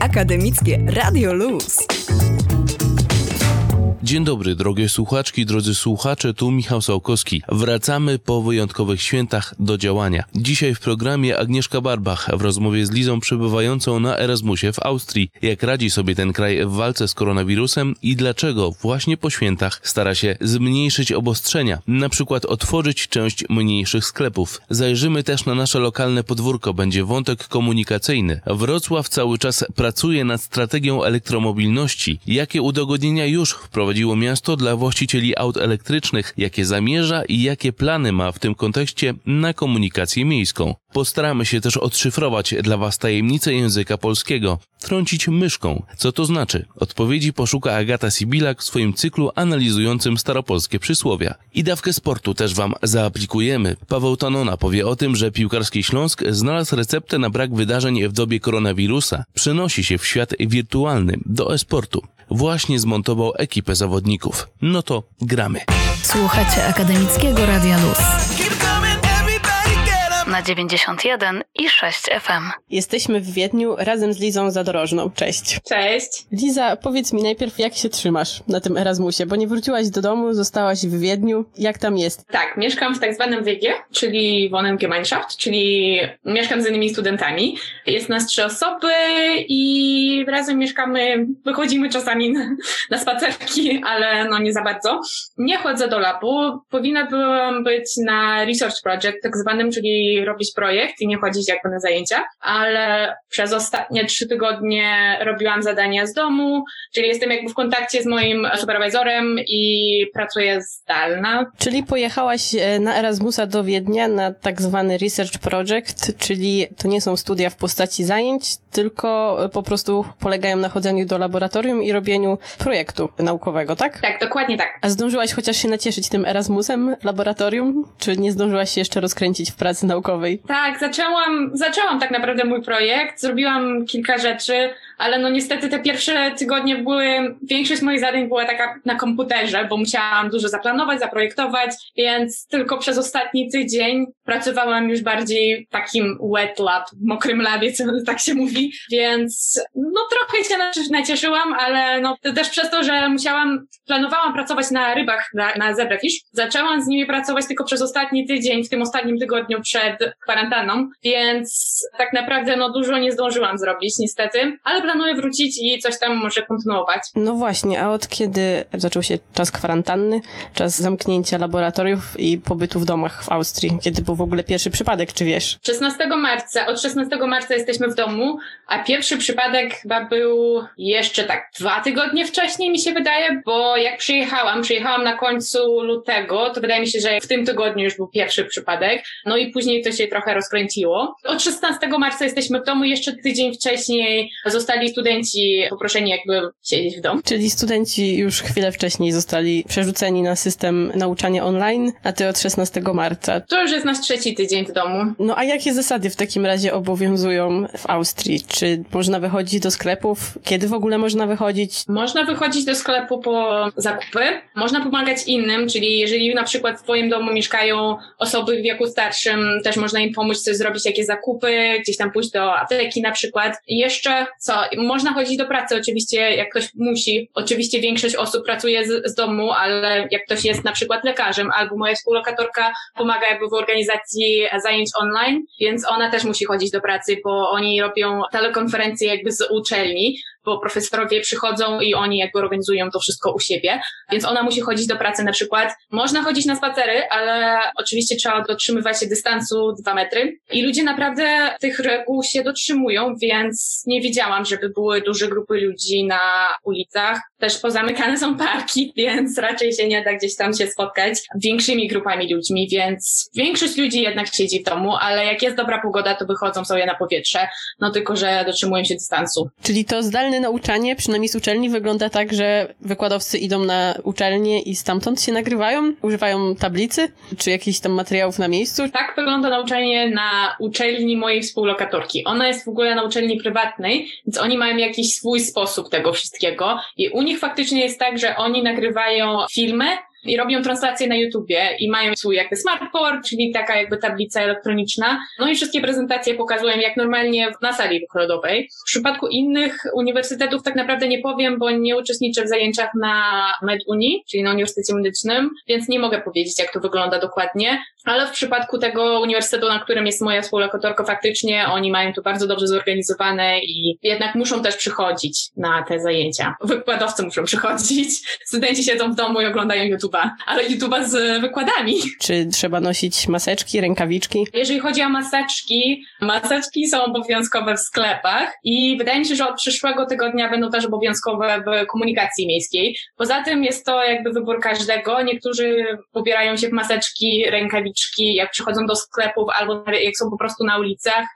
Akademickie Radio Luz. Dzień dobry, drogie słuchaczki, drodzy słuchacze, tu Michał Sałkowski. Wracamy po wyjątkowych świętach do działania. Dzisiaj w programie Agnieszka Barbach w rozmowie z Lizą przebywającą na Erasmusie w Austrii. Jak radzi sobie ten kraj w walce z koronawirusem i dlaczego właśnie po świętach stara się zmniejszyć obostrzenia, na przykład otworzyć część mniejszych sklepów. Zajrzymy też na nasze lokalne podwórko, będzie wątek komunikacyjny. Wrocław cały czas pracuje nad strategią elektromobilności. Jakie udogodnienia już wprowadził wprowadziło miasto dla właścicieli aut elektrycznych, jakie zamierza i jakie plany ma w tym kontekście na komunikację miejską. Postaramy się też odszyfrować dla Was tajemnicę języka polskiego, trącić myszką. Co to znaczy? Odpowiedzi poszuka Agata Sibilak w swoim cyklu analizującym staropolskie przysłowia. I dawkę sportu też Wam zaaplikujemy. Paweł Tanona powie o tym, że piłkarski Śląsk znalazł receptę na brak wydarzeń w dobie koronawirusa. Przenosi się w świat wirtualny, do esportu właśnie zmontował ekipę zawodników. No to gramy. Słuchacie Akademickiego Radia Luz na 91 i 6 FM. Jesteśmy w Wiedniu razem z Lizą Zadorożną. Cześć. Cześć. Liza, powiedz mi najpierw, jak się trzymasz na tym Erasmusie, bo nie wróciłaś do domu, zostałaś w Wiedniu. Jak tam jest? Tak, mieszkam w tak zwanym WG, czyli Wohngemeinschaft, czyli mieszkam z innymi studentami. Jest nas trzy osoby i razem mieszkamy, wychodzimy czasami na, na spacerki, ale no nie za bardzo. Nie chodzę do labu. Powinna byłam być na research project, tak zwanym, czyli robić projekt i nie chodzić jakby na zajęcia, ale przez ostatnie trzy tygodnie robiłam zadania z domu, czyli jestem jakby w kontakcie z moim superwizorem i pracuję zdalna. Czyli pojechałaś e, na Erasmusa do Wiednia na tak zwany research project, czyli to nie są studia w postaci zajęć, tylko po prostu polegają na chodzeniu do laboratorium i robieniu projektu naukowego, tak? Tak, dokładnie tak. A zdążyłaś chociaż się nacieszyć tym Erasmusem laboratorium? Czy nie zdążyłaś się jeszcze rozkręcić w pracy naukowej? Tak, zaczęłam, zaczęłam tak naprawdę mój projekt, zrobiłam kilka rzeczy, ale no niestety te pierwsze tygodnie były, większość moich zadań była taka na komputerze, bo musiałam dużo zaplanować, zaprojektować, więc tylko przez ostatni tydzień pracowałam już bardziej takim wet lab, mokrym labie, co tak się mówi, więc no trochę się nacieszyłam, ale no też przez to, że musiałam, planowałam pracować na rybach, na, na zaczęłam z nimi pracować tylko przez ostatni tydzień, w tym ostatnim tygodniu przed kwarantanną, więc tak naprawdę no dużo nie zdążyłam zrobić niestety, ale planuję wrócić i coś tam może kontynuować. No właśnie, a od kiedy zaczął się czas kwarantanny, czas zamknięcia laboratoriów i pobytu w domach w Austrii? Kiedy był w ogóle pierwszy przypadek, czy wiesz? 16 marca, od 16 marca jesteśmy w domu, a pierwszy przypadek chyba był jeszcze tak dwa tygodnie wcześniej mi się wydaje, bo jak przyjechałam, przyjechałam na końcu lutego, to wydaje mi się, że w tym tygodniu już był pierwszy przypadek, no i później to się trochę rozkręciło. Od 16 marca jesteśmy w domu, jeszcze tydzień wcześniej zostali zostali studenci poproszeni jakby siedzieć w domu. Czyli studenci już chwilę wcześniej zostali przerzuceni na system nauczania online, a ty od 16 marca. To już jest nasz trzeci tydzień w domu. No a jakie zasady w takim razie obowiązują w Austrii? Czy można wychodzić do sklepów? Kiedy w ogóle można wychodzić? Można wychodzić do sklepu po zakupy. Można pomagać innym, czyli jeżeli na przykład w twoim domu mieszkają osoby w wieku starszym, też można im pomóc coś zrobić, jakieś zakupy, gdzieś tam pójść do apteki na przykład. I jeszcze co, można chodzić do pracy oczywiście, jak ktoś musi. Oczywiście większość osób pracuje z, z domu, ale jak ktoś jest na przykład lekarzem albo moja współlokatorka pomaga jakby w organizacji zajęć online, więc ona też musi chodzić do pracy, bo oni robią telekonferencje jakby z uczelni, bo profesorowie przychodzą i oni jakby organizują to wszystko u siebie, więc ona musi chodzić do pracy na przykład. Można chodzić na spacery, ale oczywiście trzeba dotrzymywać się dystansu dwa metry i ludzie naprawdę tych reguł się dotrzymują, więc nie widziałam, żeby były duże grupy ludzi na ulicach. Też pozamykane są parki, więc raczej się nie da gdzieś tam się spotkać większymi grupami ludźmi, więc większość ludzi jednak siedzi w domu, ale jak jest dobra pogoda, to wychodzą sobie na powietrze, no tylko, że dotrzymują się dystansu. Czyli to zdalne nauczanie, przynajmniej z uczelni, wygląda tak, że wykładowcy idą na uczelnię i stamtąd się nagrywają? Używają tablicy? Czy jakichś tam materiałów na miejscu? Tak wygląda nauczanie na uczelni mojej współlokatorki. Ona jest w ogóle na uczelni prywatnej, więc oni mają jakiś swój sposób tego wszystkiego i u nich faktycznie jest tak, że oni nagrywają filmy, i robią translację na YouTubie i mają swój jakby smartboard, czyli taka jakby tablica elektroniczna. No i wszystkie prezentacje pokazują jak normalnie na sali wykładowej. W przypadku innych uniwersytetów tak naprawdę nie powiem, bo nie uczestniczę w zajęciach na MedUni, czyli na Uniwersytecie Medycznym, więc nie mogę powiedzieć jak to wygląda dokładnie, ale w przypadku tego uniwersytetu, na którym jest moja współlokatorka, faktycznie oni mają to bardzo dobrze zorganizowane i jednak muszą też przychodzić na te zajęcia. Wykładowcy muszą przychodzić, studenci siedzą w domu i oglądają YouTube'a, ale YouTube'a z wykładami. Czy trzeba nosić maseczki, rękawiczki? Jeżeli chodzi o maseczki, maseczki są obowiązkowe w sklepach i wydaje mi się, że od przyszłego tygodnia będą też obowiązkowe w komunikacji miejskiej. Poza tym jest to jakby wybór każdego. Niektórzy pobierają się w maseczki, rękawiczki, jak przychodzą do sklepów albo jak są po prostu na ulicach.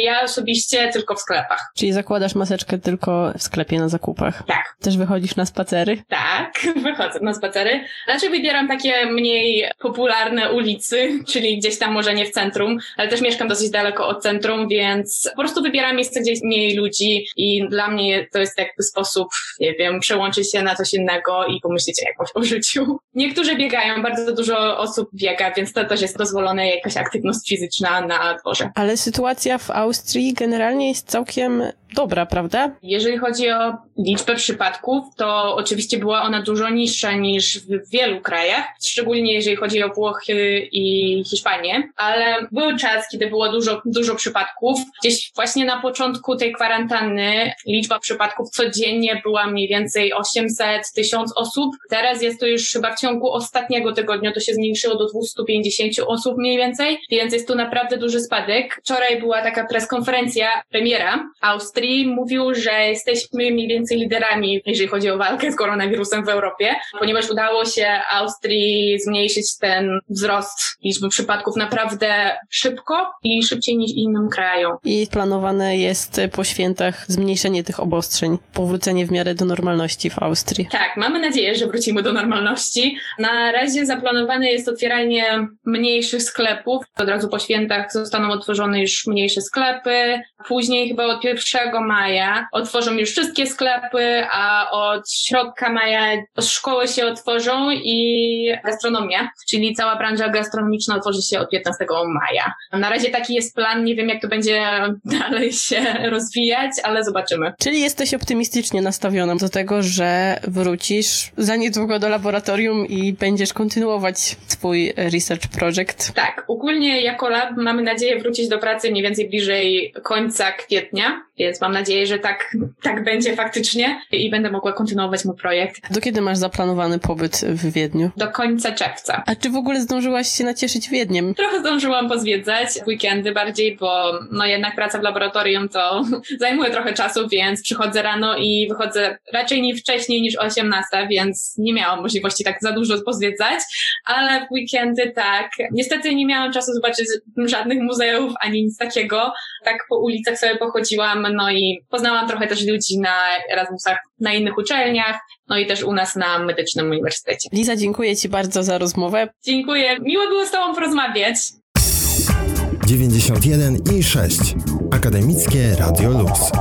Ja osobiście tylko w sklepach. Czyli zakładasz maseczkę tylko w sklepie na zakupach? Tak. Też wychodzisz na spacery? Tak, wychodzę na spacery. Znaczy wybieram takie mniej popularne ulicy, czyli gdzieś tam może nie w centrum, ale też mieszkam dosyć daleko od centrum, więc po prostu wybieram miejsce, gdzie jest mniej ludzi i dla mnie to jest jakby sposób, nie wiem, przełączyć się na coś innego i pomyśleć o jakimś o życiu. Niektórzy biegają, bardzo dużo osób biega, więc to też jest dozwolone jakaś aktywność fizyczna na dworze. Ale sytuacja w Austrii generalnie jest całkiem dobra, prawda? Jeżeli chodzi o liczbę przypadków, to oczywiście była ona dużo niższa niż w wielu krajach, szczególnie jeżeli chodzi o Włochy i Hiszpanię, ale był czas, kiedy było dużo, dużo przypadków. Gdzieś właśnie na początku tej kwarantanny liczba przypadków codziennie była mniej więcej 800, 1000 osób. Teraz jest to już chyba w ciągu ostatniego tygodnia, to się zmniejszyło do 250 osób mniej więcej, więc jest tu naprawdę duży spadek. Wczoraj była taka preskonferencja premiera Austrii, mówił, że jesteśmy mniej więcej liderami, jeżeli chodzi o walkę z koronawirusem w Europie, ponieważ udało się Austrii zmniejszyć ten wzrost liczby przypadków naprawdę szybko i szybciej niż innym krajom. I planowane jest po świętach zmniejszenie tych obostrzeń, powrócenie w miarę do normalności w Austrii. Tak, mamy nadzieję, że wrócimy do normalności. Na razie zaplanowane jest otwieranie mniejszych sklepów. Od razu po świętach zostaną otworzone już mniejsze sklepy. Później chyba od 1 maja otworzą już wszystkie sklepy, a od środka maja szkoły się otworzą i gastronomia, czyli cała branża gastronomiczna otworzy się od 15 maja. Na razie taki jest plan, nie wiem jak to będzie dalej się rozwijać, ale zobaczymy. Czyli jesteś optymistycznie nastawiona do tego, że wrócisz za niedługo do laboratorium i będziesz kontynuować swój research project. Tak, ogólnie jako lab mamy nadzieję wrócić do pracy mniej więcej bliżej końca kwietnia, więc mam nadzieję, że tak, tak będzie faktycznie i będę mogła kontynuować mój projekt. Do kiedy masz zaplanowany pobyt w Wiedniu? Do końca czerwca. A czy w ogóle zdążyłaś się nacieszyć Wiedniem? Trochę zdążyłam pozwiedzać weekendy bardziej, bo no jednak praca w laboratorium to zajmuje trochę czasu, więc przychodzę rano i wychodzę raczej nie wcześniej niż 18, więc nie miałam możliwości tak za dużo pozwiedzać, ale w weekendy tak. Niestety nie miałam czasu zobaczyć żadnych muzeów ani nic takiego. Tak po ulicach sobie pochodziłam, no i poznałam trochę też ludzi na Erasmusach na innych uczelniach, no i też u nas na Medycznym Uniwersytecie. Liza, dziękuję Ci bardzo za rozmowę. Dziękuję. Miło było z Tobą porozmawiać. 91 i 6. Akademickie Radio Luz.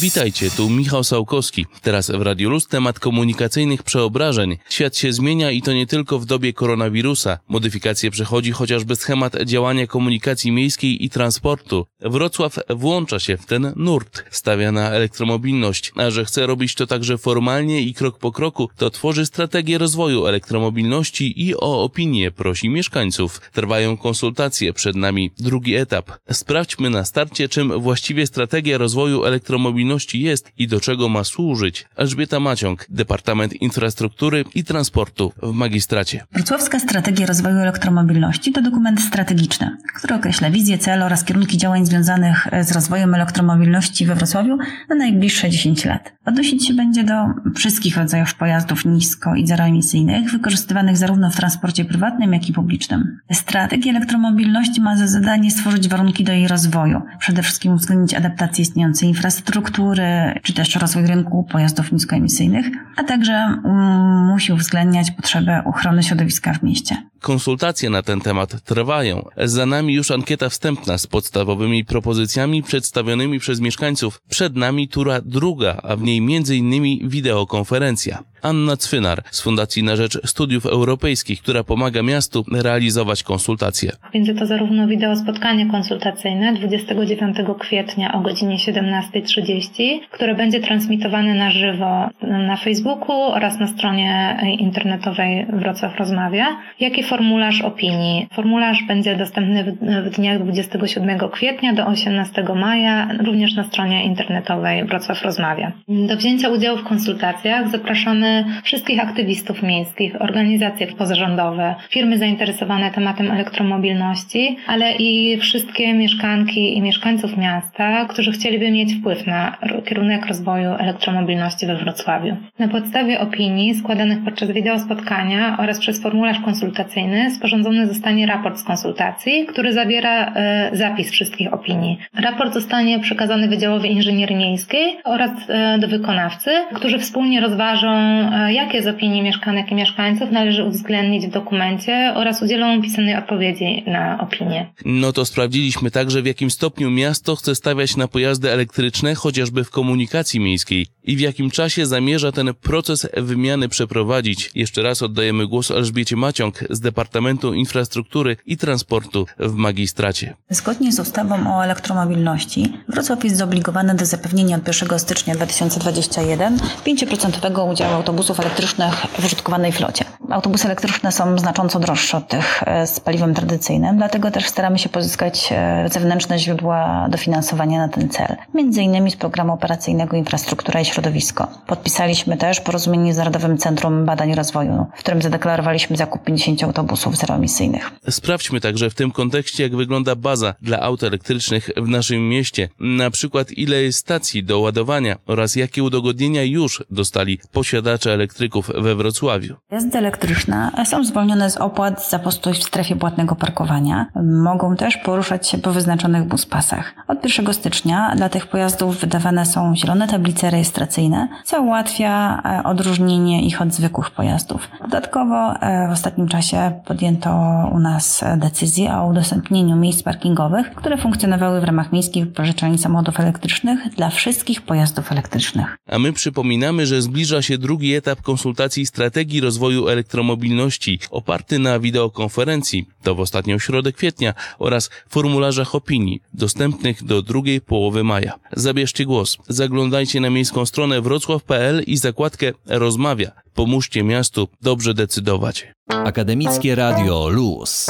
Witajcie, tu Michał Sałkowski. Teraz w Radiu Luz temat komunikacyjnych przeobrażeń. Świat się zmienia i to nie tylko w dobie koronawirusa. Modyfikacje przechodzi chociażby schemat działania komunikacji miejskiej i transportu. Wrocław włącza się w ten nurt. Stawia na elektromobilność, a że chce robić to także formalnie i krok po kroku, to tworzy strategię rozwoju elektromobilności i o opinię prosi mieszkańców. Trwają konsultacje, przed nami drugi etap. Sprawdźmy na starcie, czym właściwie strategia rozwoju elektromobilności jest i do czego ma służyć. Elżbieta Maciąg, Departament Infrastruktury i Transportu w magistracie. Wrocławska Strategia Rozwoju Elektromobilności to dokument strategiczny, który określa wizję, cel oraz kierunki działań związanych z rozwojem elektromobilności we Wrocławiu na najbliższe 10 lat. Odnosić się będzie do wszystkich rodzajów pojazdów nisko i zeroemisyjnych, wykorzystywanych zarówno w transporcie prywatnym, jak i publicznym. Strategia elektromobilności ma za zadanie stworzyć warunki do jej rozwoju, przede wszystkim uwzględnić adaptację istniejącej infrastruktury, infrastruktury, czy też rozwój rynku pojazdów niskoemisyjnych, a także mm, musi uwzględniać potrzebę ochrony środowiska w mieście. Konsultacje na ten temat trwają. Za nami już ankieta wstępna z podstawowymi propozycjami przedstawionymi przez mieszkańców. Przed nami tura druga, a w niej m.in. wideokonferencja. Anna Cwynar z Fundacji na Rzecz Studiów Europejskich, która pomaga miastu realizować konsultacje. Będzie to zarówno wideo spotkanie konsultacyjne 29 kwietnia o godzinie 17.30, które będzie transmitowane na żywo na Facebooku oraz na stronie internetowej Wrocław Rozmawia, jak i formularz opinii. Formularz będzie dostępny w, dniach 27 kwietnia do 18 maja, również na stronie internetowej Wrocław Rozmawia. Do wzięcia udziału w konsultacjach zapraszamy wszystkich aktywistów miejskich, organizacje pozarządowe, firmy zainteresowane tematem elektromobilności, ale i wszystkie mieszkanki i mieszkańców miasta, którzy chcieliby mieć wpływ na kierunek rozwoju elektromobilności we Wrocławiu. Na podstawie opinii składanych podczas wideo spotkania oraz przez formularz konsultacyjny sporządzony zostanie raport z konsultacji, który zawiera e, zapis wszystkich opinii. Raport zostanie przekazany Wydziałowi Inżynierii Miejskiej oraz e, do wykonawcy, którzy wspólnie rozważą, e, jakie z opinii mieszkanek i mieszkańców należy uwzględnić w dokumencie oraz udzielą pisemnej odpowiedzi na opinię. No to sprawdziliśmy także, w jakim stopniu miasto chce stawiać na pojazdy elektryczne, chociażby w komunikacji miejskiej i w jakim czasie zamierza ten proces wymiany przeprowadzić. Jeszcze raz oddajemy głos Elżbiecie Maciąg z Departamentu Infrastruktury i Transportu w magistracie. Zgodnie z ustawą o elektromobilności Wrocław jest zobligowany do zapewnienia od 1 stycznia 2021 5% udziału autobusów elektrycznych w użytkowanej flocie. Autobusy elektryczne są znacząco droższe od tych e, z paliwem tradycyjnym, dlatego też staramy się pozyskać e, zewnętrzne źródła dofinansowania na ten cel, między innymi z programu operacyjnego Infrastruktura i Środowisko. Podpisaliśmy też porozumienie z Narodowym Centrum Badań i Rozwoju, w którym zadeklarowaliśmy zakup 50 autobusów zeroemisyjnych. Sprawdźmy także w tym kontekście, jak wygląda baza dla aut elektrycznych w naszym mieście. Na przykład ile jest stacji do ładowania oraz jakie udogodnienia już dostali posiadacze elektryków we Wrocławiu. Jazdy elektryczne są zwolnione z opłat za postój w strefie płatnego parkowania. Mogą też poruszać się po wyznaczonych buspasach. Od 1 stycznia dla tych pojazdów wydawane są zielone tablice rejestracyjne, co ułatwia e, odróżnienie ich od zwykłych pojazdów. Dodatkowo e, w ostatnim czasie podjęto u nas decyzję o udostępnieniu miejsc parkingowych, które funkcjonowały w ramach miejskich wypożyczalni samochodów elektrycznych dla wszystkich pojazdów elektrycznych. A my przypominamy, że zbliża się drugi etap konsultacji strategii rozwoju elektromobilności oparty na wideokonferencji, to w ostatnią środę kwietnia oraz formularzach opinii dostępnych do drugiej połowy maja. Zabierzcie głos, zaglądajcie na miejską stronę wrocław.pl i zakładkę Rozmawia. Pomóżcie miastu dobrze decydować. Akademickie Radio Luz.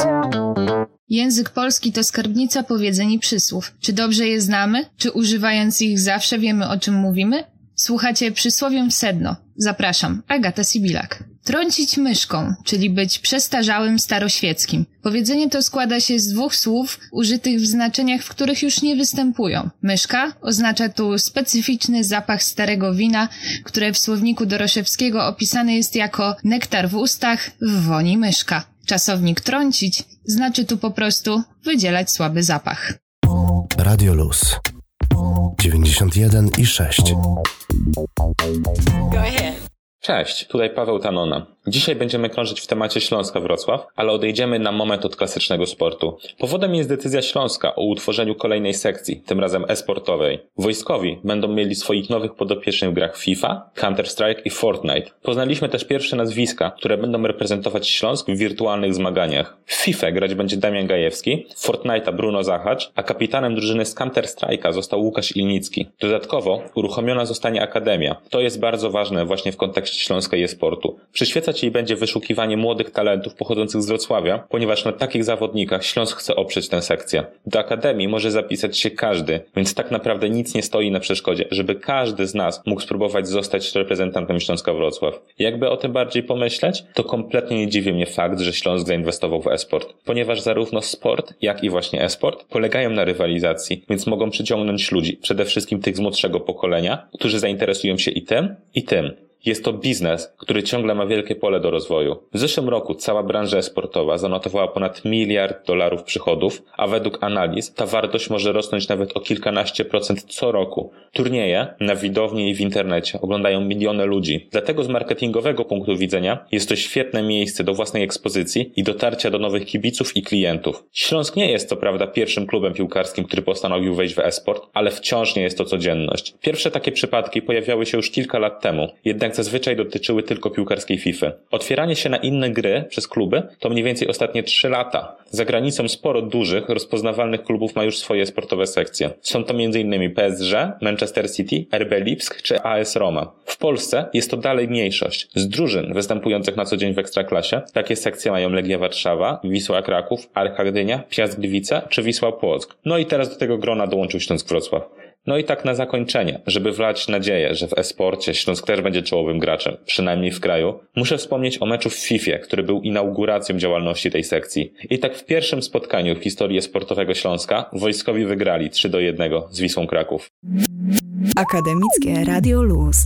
Język polski to skarbnica powiedzeń i przysłów. Czy dobrze je znamy? Czy używając ich zawsze wiemy o czym mówimy? Słuchacie przysłowiem w sedno. Zapraszam, Agata Sibilak. Trącić myszką, czyli być przestarzałym staroświeckim. Powiedzenie to składa się z dwóch słów użytych w znaczeniach, w których już nie występują. Myszka oznacza tu specyficzny zapach starego wina, które w słowniku Doroszewskiego opisany jest jako nektar w ustach w woni myszka. Czasownik trącić znaczy tu po prostu wydzielać słaby zapach. Radio Luz 91 i 6. Cześć, tutaj Paweł Tanona. Dzisiaj będziemy krążyć w temacie Śląska Wrocław, ale odejdziemy na moment od klasycznego sportu. Powodem jest decyzja Śląska o utworzeniu kolejnej sekcji, tym razem e-sportowej. Wojskowi będą mieli swoich nowych podopiecznych w grach FIFA, Counter-Strike i Fortnite. Poznaliśmy też pierwsze nazwiska, które będą reprezentować Śląsk w wirtualnych zmaganiach. W FIFA grać będzie Damian Gajewski, Fortnite'a Bruno Zachacz, a kapitanem drużyny z Counter-Strike'a został Łukasz Ilnicki. Dodatkowo uruchomiona zostanie Akademia. To jest bardzo ważne właśnie w kontekście Śląska i e-sportu. Przyświecać jej będzie wyszukiwanie młodych talentów pochodzących z Wrocławia, ponieważ na takich zawodnikach Śląsk chce oprzeć tę sekcję. Do Akademii może zapisać się każdy, więc tak naprawdę nic nie stoi na przeszkodzie, żeby każdy z nas mógł spróbować zostać reprezentantem Śląska Wrocław. Jakby o tym bardziej pomyśleć, to kompletnie nie dziwi mnie fakt, że Śląsk zainwestował w e-sport, ponieważ zarówno sport, jak i właśnie e-sport polegają na rywalizacji, więc mogą przyciągnąć ludzi, przede wszystkim tych z młodszego pokolenia, którzy zainteresują się i tym, i tym. Jest to biznes, który ciągle ma wielkie pole do rozwoju. W zeszłym roku cała branża esportowa zanotowała ponad miliard dolarów przychodów, a według analiz ta wartość może rosnąć nawet o kilkanaście procent co roku. Turnieje na widowni i w internecie oglądają miliony ludzi. Dlatego z marketingowego punktu widzenia jest to świetne miejsce do własnej ekspozycji i dotarcia do nowych kibiców i klientów. Śląsk nie jest co prawda pierwszym klubem piłkarskim, który postanowił wejść w esport, ale wciąż nie jest to codzienność. Pierwsze takie przypadki pojawiały się już kilka lat temu, jednak zazwyczaj dotyczyły tylko piłkarskiej FIFA. Otwieranie się na inne gry przez kluby to mniej więcej ostatnie 3 lata. Za granicą sporo dużych, rozpoznawalnych klubów ma już swoje sportowe sekcje. Są to m.in. PSG, Manchester City, RB Lipsk czy AS Roma. W Polsce jest to dalej mniejszość. Z drużyn występujących na co dzień w Ekstraklasie takie sekcje mają Legia Warszawa, Wisła Kraków, Arka Gdynia, Piast Gliwice czy Wisła Płock. No i teraz do tego grona dołączył Śląsk Wrocław. No i tak na zakończenie, żeby wlać nadzieję, że w esporcie Śląsk też będzie czołowym graczem, przynajmniej w kraju, muszę wspomnieć o meczu w FIFA, który był inauguracją działalności tej sekcji. I tak w pierwszym spotkaniu w historii sportowego Śląska wojskowi wygrali 3 do 1 z Wisłą Kraków. Akademickie Radio Luz.